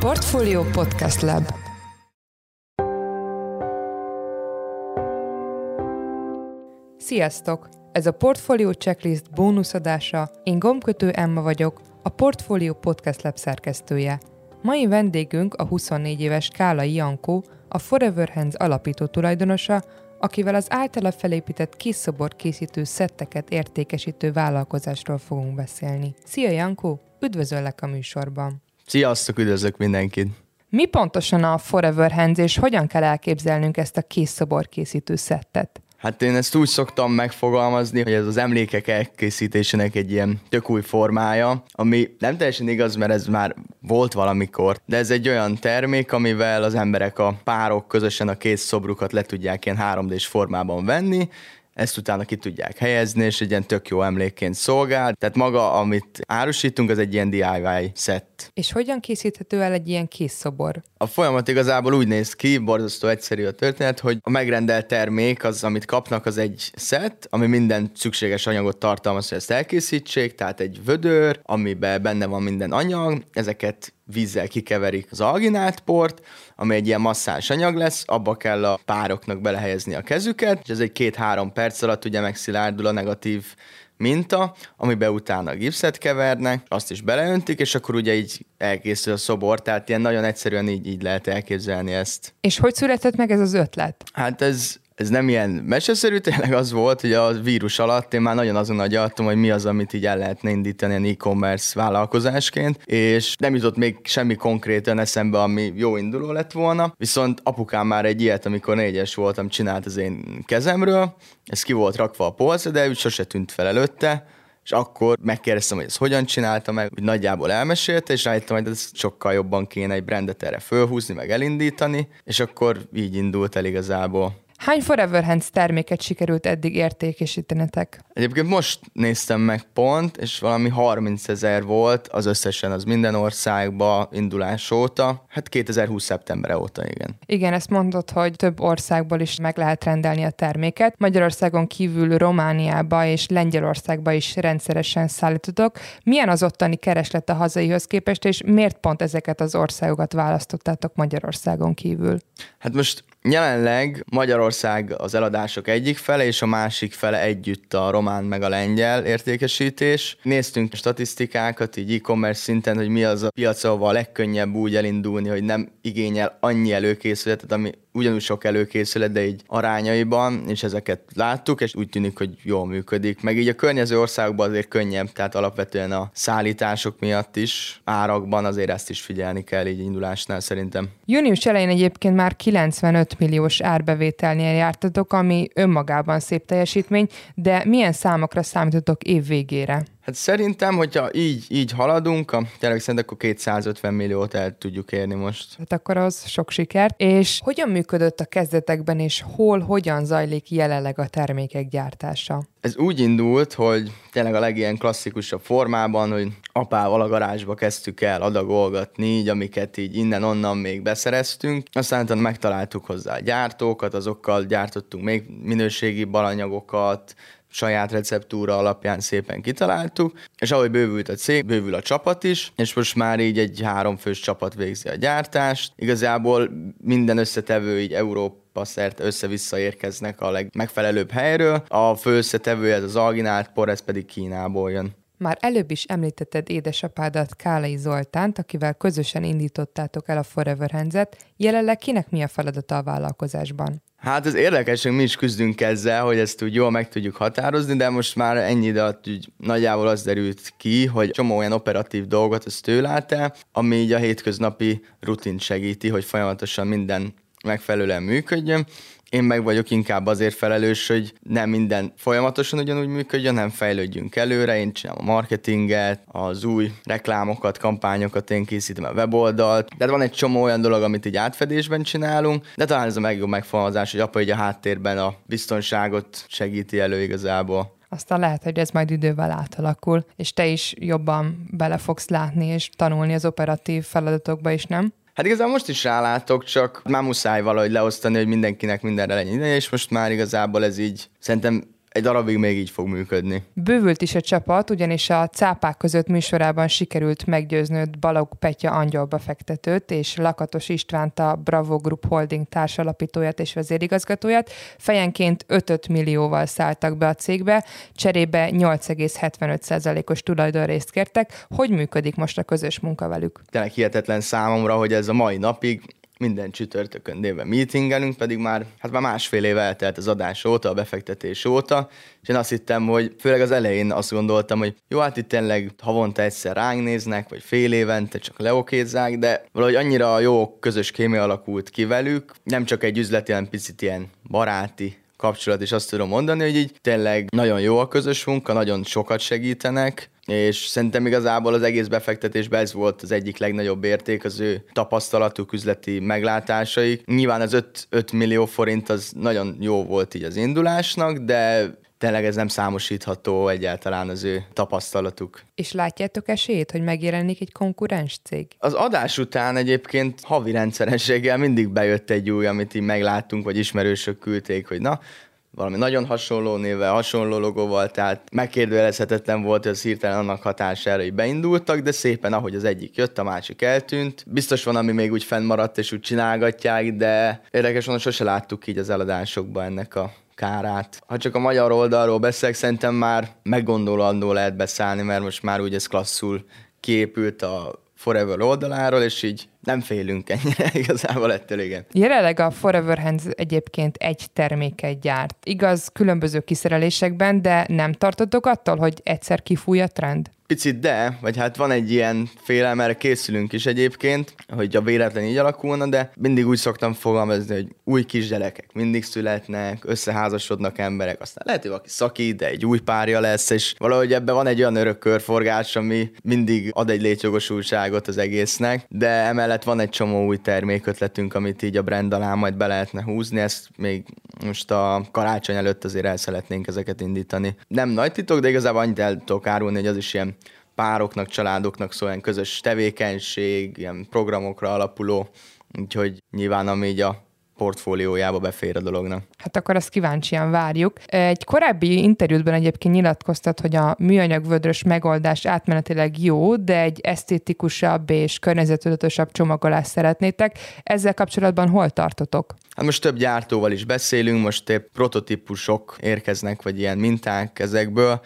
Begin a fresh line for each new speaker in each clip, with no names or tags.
Portfolio Podcast Lab Sziasztok! Ez a Portfolio Checklist bónuszadása. Én gombkötő Emma vagyok, a Portfolio Podcast Lab szerkesztője. Mai vendégünk a 24 éves Kála Jankó, a Forever Hands alapító tulajdonosa, akivel az általa felépített kis szobor készítő szetteket értékesítő vállalkozásról fogunk beszélni. Szia Jankó, üdvözöllek a műsorban!
Sziasztok, üdvözlök mindenkit!
Mi pontosan a Forever Hands, és hogyan kell elképzelnünk ezt a kis szobor készítő szettet?
Hát én ezt úgy szoktam megfogalmazni, hogy ez az emlékek elkészítésének egy ilyen tök új formája, ami nem teljesen igaz, mert ez már volt valamikor, de ez egy olyan termék, amivel az emberek a párok közösen a kész szobrukat le tudják ilyen 3D-s formában venni, ezt utána ki tudják helyezni, és egy ilyen tök jó emlékként szolgál. Tehát maga, amit árusítunk, az egy ilyen DIY szett.
És hogyan készíthető el egy ilyen kész szobor?
A folyamat igazából úgy néz ki, borzasztó egyszerű a történet, hogy a megrendelt termék, az, amit kapnak, az egy szett, ami minden szükséges anyagot tartalmaz, hogy ezt elkészítsék, tehát egy vödör, amiben benne van minden anyag, ezeket vízzel kikeverik az alginált port, ami egy ilyen masszás anyag lesz, abba kell a pároknak belehelyezni a kezüket, és ez egy két-három perc alatt ugye megszilárdul a negatív minta, amiben utána gipszet kevernek, azt is beleöntik, és akkor ugye így elkészül a szobor, tehát ilyen nagyon egyszerűen így, így lehet elképzelni ezt.
És hogy született meg ez az ötlet?
Hát ez ez nem ilyen meseszerű, tényleg az volt, hogy a vírus alatt én már nagyon azon agyaltam, hogy mi az, amit így el lehetne indítani ilyen e-commerce vállalkozásként, és nem jutott még semmi konkrétan eszembe, ami jó induló lett volna, viszont apukám már egy ilyet, amikor négyes voltam, csinált az én kezemről, ez ki volt rakva a polcra, de úgy sose tűnt fel előtte, és akkor megkérdeztem, hogy ezt hogyan csinálta meg, hogy nagyjából elmesélte, és rájöttem, hogy ez sokkal jobban kéne egy brandet erre fölhúzni, meg elindítani, és akkor így indult el igazából.
Hány Forever Hands terméket sikerült eddig értékesítenetek?
Egyébként most néztem meg pont, és valami 30 ezer volt az összesen, az minden országba indulás óta. Hát 2020. szeptember óta, igen.
Igen, ezt mondod, hogy több országból is meg lehet rendelni a terméket. Magyarországon kívül Romániába és Lengyelországba is rendszeresen szállítotok. Milyen az ottani kereslet a hazaihoz képest, és miért pont ezeket az országokat választottátok Magyarországon kívül?
Hát most Jelenleg Magyarország az eladások egyik fele, és a másik fele együtt a román meg a lengyel értékesítés. Néztünk statisztikákat így e-commerce szinten, hogy mi az a piac, ahol a legkönnyebb úgy elindulni, hogy nem igényel annyi előkészületet, ami ugyanúgy sok előkészület, de így arányaiban, és ezeket láttuk, és úgy tűnik, hogy jól működik. Meg így a környező országokban azért könnyebb, tehát alapvetően a szállítások miatt is, árakban azért ezt is figyelni kell így indulásnál szerintem.
Június elején egyébként már 95 milliós árbevételnél jártatok, ami önmagában szép teljesítmény, de milyen számokra számítotok év végére?
Hát szerintem, hogyha így, így haladunk, a, tényleg szerintem akkor 250 milliót el tudjuk érni most.
Hát akkor az sok sikert. És hogyan működött a kezdetekben, és hol, hogyan zajlik jelenleg a termékek gyártása?
Ez úgy indult, hogy tényleg a legilyen klasszikusabb formában, hogy apával a garázsba kezdtük el adagolgatni, így amiket így innen-onnan még beszereztünk. Aztán megtaláltuk hozzá a gyártókat, azokkal gyártottunk még minőségi balanyagokat, saját receptúra alapján szépen kitaláltuk, és ahogy bővült a cég, bővül a csapat is, és most már így egy háromfős csapat végzi a gyártást. Igazából minden összetevő így Európa szerte össze-vissza érkeznek a legmegfelelőbb helyről. A fő összetevő ez az alginált por, ez pedig Kínából jön.
Már előbb is említetted édesapádat, Kálai Zoltánt, akivel közösen indítottátok el a Forever Hands-et. Jelenleg kinek mi a feladata a vállalkozásban?
Hát ez érdekes, hogy mi is küzdünk ezzel, hogy ezt úgy jól meg tudjuk határozni, de most már ennyi idő alatt nagyjából az derült ki, hogy csomó olyan operatív dolgot ezt ő lát el, ami így a hétköznapi rutint segíti, hogy folyamatosan minden megfelelően működjön, én meg vagyok inkább azért felelős, hogy nem minden folyamatosan ugyanúgy működjön, hanem fejlődjünk előre. Én csinálom a marketinget, az új reklámokat, kampányokat, én készítem a weboldalt. De van egy csomó olyan dolog, amit így átfedésben csinálunk, de talán ez a legjobb megfogalmazás, hogy apa így a háttérben a biztonságot segíti elő igazából
aztán lehet, hogy ez majd idővel átalakul, és te is jobban bele fogsz látni és tanulni az operatív feladatokba is, nem?
Hát igazából most is rálátok, csak már muszáj valahogy leosztani, hogy mindenkinek mindenre legyen ideje, és most már igazából ez így szerintem egy darabig még így fog működni.
Bővült is a csapat, ugyanis a cápák között műsorában sikerült meggyőznőd Balog Petya angyalbefektetőt és Lakatos Istvánt a Bravo Group Holding társalapítóját és vezérigazgatóját. Fejenként 5 millióval szálltak be a cégbe, cserébe 8,75%-os tulajdonrészt kértek. Hogy működik most a közös munka velük?
Tényleg hihetetlen számomra, hogy ez a mai napig minden csütörtökön délben meetingelünk, pedig már, hát már másfél év eltelt az adás óta, a befektetés óta, és én azt hittem, hogy főleg az elején azt gondoltam, hogy jó, hát itt tényleg havonta egyszer ránk néznek, vagy fél évente csak leokézzák, de valahogy annyira jó közös kémia alakult ki velük, nem csak egy üzleti, hanem picit ilyen baráti kapcsolat, és azt tudom mondani, hogy így tényleg nagyon jó a közös munka, nagyon sokat segítenek, és szerintem igazából az egész befektetésben ez volt az egyik legnagyobb érték, az ő tapasztalatuk, üzleti meglátásaik. Nyilván az 5, 5 millió forint az nagyon jó volt így az indulásnak, de tényleg ez nem számosítható egyáltalán az ő tapasztalatuk.
És látjátok esélyt, hogy megjelenik egy konkurens cég?
Az adás után egyébként havi rendszerességgel mindig bejött egy új, amit így megláttunk, vagy ismerősök küldték, hogy na, valami nagyon hasonló névvel, hasonló logóval, tehát megkérdőjelezhetetlen volt, hogy az hirtelen annak hatására, hogy beindultak, de szépen, ahogy az egyik jött, a másik eltűnt. Biztos van, ami még úgy fennmaradt, és úgy csinálgatják, de érdekes hogy sose láttuk így az eladásokban ennek a kárát. Ha csak a magyar oldalról beszélek, szerintem már meggondolandó lehet beszállni, mert most már úgy ez klasszul kiépült a Forever oldaláról, és így nem félünk ennyire igazából ettől, igen.
Jelenleg a Forever Hands egyébként egy terméket gyárt. Igaz, különböző kiszerelésekben, de nem tartotok attól, hogy egyszer kifúj a trend?
Picit de, vagy hát van egy ilyen félelem, erre készülünk is egyébként, hogy a véletlen így alakulna, de mindig úgy szoktam fogalmazni, hogy új kisgyerekek mindig születnek, összeházasodnak emberek, aztán lehet, hogy valaki szakít, de egy új párja lesz, és valahogy ebben van egy olyan örök körforgás, ami mindig ad egy létjogosultságot az egésznek, de emellett van egy csomó új termékötletünk, amit így a brand alá majd be lehetne húzni, ezt még most a karácsony előtt azért el szeretnénk ezeket indítani. Nem nagy titok, de igazából annyit el tudok árulni, hogy az is ilyen pároknak, családoknak szól, ilyen közös tevékenység, ilyen programokra alapuló, úgyhogy nyilván ami így a portfóliójába befér a dolognak.
Hát akkor azt kíváncsian várjuk. Egy korábbi interjútban egyébként nyilatkoztat, hogy a műanyag vödrös megoldás átmenetileg jó, de egy esztétikusabb és környezetudatosabb csomagolást szeretnétek. Ezzel kapcsolatban hol tartotok?
Hát most több gyártóval is beszélünk, most épp prototípusok érkeznek, vagy ilyen minták ezekből,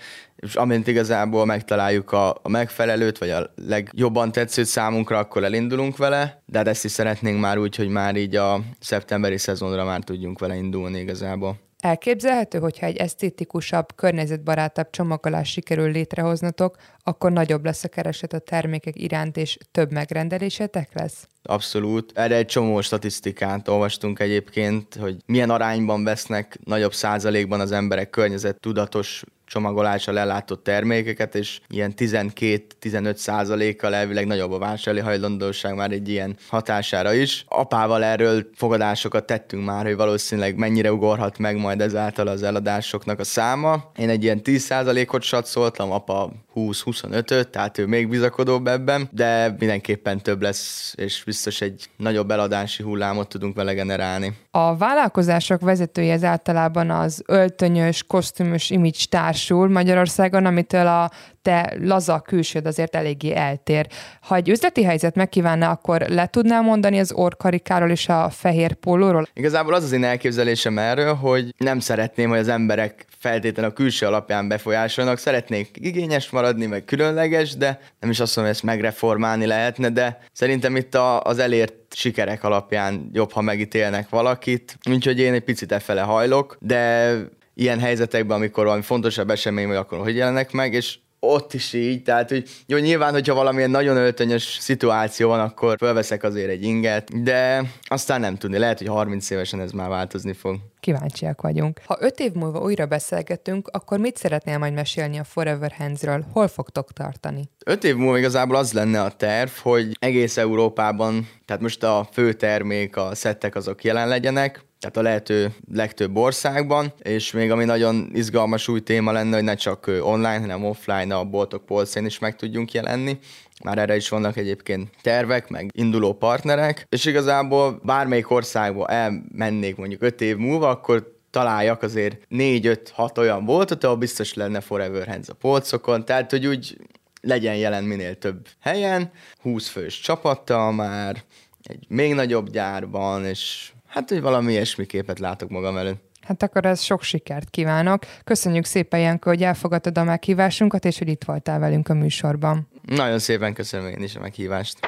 és amint igazából megtaláljuk a, a megfelelőt, vagy a legjobban tetszőt számunkra, akkor elindulunk vele, de hát ezt is szeretnénk már úgy, hogy már így a szeptemberi szezonra már tudjunk vele indulni igazából.
Elképzelhető, hogyha egy esztétikusabb, környezetbarátabb csomagolás sikerül létrehoznatok, akkor nagyobb lesz a kereset a termékek iránt, és több megrendelésetek lesz?
Abszolút. Erre egy csomó statisztikát olvastunk egyébként, hogy milyen arányban vesznek nagyobb százalékban az emberek környezettudatos csomagolással ellátott termékeket, és ilyen 12-15 százalékkal elvileg nagyobb a vásárlói hajlandóság már egy ilyen hatására is. Apával erről fogadásokat tettünk már, hogy valószínűleg mennyire ugorhat meg majd ezáltal az eladásoknak a száma. Én egy ilyen 10 százalékot satszoltam, apa 20-25-öt, tehát ő még bizakodóbb ebben, de mindenképpen több lesz, és biztos egy nagyobb eladási hullámot tudunk vele generálni.
A vállalkozások vezetői ez általában az öltönyös, kosztümös image társul Magyarországon, amitől a te laza külsőd azért eléggé eltér. Ha egy üzleti helyzet megkívánna, akkor le tudnál mondani az orkarikáról és a fehér pólóról?
Igazából az az én elképzelésem erről, hogy nem szeretném, hogy az emberek feltétlenül a külső alapján befolyásolnak. Szeretnék igényes maradni, meg különleges, de nem is azt mondom, hogy ezt megreformálni lehetne, de szerintem itt a, az elért sikerek alapján jobb, ha megítélnek valakit. Úgyhogy én egy picit efele hajlok, de ilyen helyzetekben, amikor valami fontosabb esemény vagy, akkor hogy jelenek meg, és ott is így, tehát hogy jó, nyilván, hogyha valamilyen nagyon öltönyös szituáció van, akkor felveszek azért egy inget, de aztán nem tudni, lehet, hogy 30 évesen ez már változni fog.
Kíváncsiak vagyunk. Ha öt év múlva újra beszélgetünk, akkor mit szeretnél majd mesélni a Forever Hands-ről? Hol fogtok tartani?
Öt év múlva igazából az lenne a terv, hogy egész Európában, tehát most a fő termék, a szettek azok jelen legyenek, tehát a lehető legtöbb országban, és még ami nagyon izgalmas új téma lenne, hogy ne csak online, hanem offline a boltok polcén is meg tudjunk jelenni. Már erre is vannak egyébként tervek, meg induló partnerek, és igazából bármelyik országba elmennék mondjuk öt év múlva, akkor találjak, azért 4-5-6 olyan volt, ahol biztos lenne Forever Hands a polcokon, tehát hogy úgy legyen jelen minél több helyen, 20 fős csapattal már, egy még nagyobb gyárban, és hát, hogy valami ilyesmi képet látok magam előtt.
Hát akkor ez sok sikert kívánok. Köszönjük szépen, Janko, hogy elfogadtad a meghívásunkat, és hogy itt voltál velünk a műsorban.
Nagyon szépen köszönöm én is a meghívást.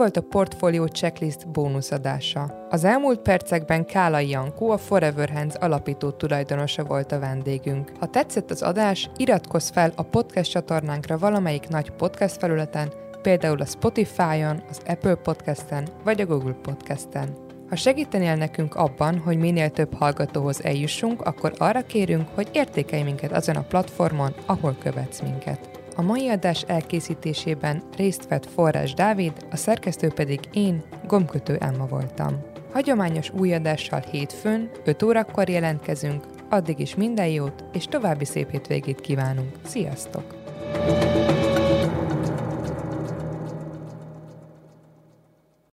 Volt a Portfolio Checklist bónuszadása. Az elmúlt percekben Kálai Jankó, a Forever Hands alapító tulajdonosa volt a vendégünk. Ha tetszett az adás, iratkozz fel a podcast csatornánkra valamelyik nagy podcast felületen, például a Spotify-on, az Apple Podcast-en vagy a Google Podcast-en. Ha segítenél nekünk abban, hogy minél több hallgatóhoz eljussunk, akkor arra kérünk, hogy értékelj minket azon a platformon, ahol követsz minket. A mai adás elkészítésében részt vett Forrás Dávid, a szerkesztő pedig én, Gomkötő Emma voltam. Hagyományos új adással hétfőn, 5 órakor jelentkezünk, addig is minden jót, és további szép hétvégét kívánunk. Sziasztok! thank you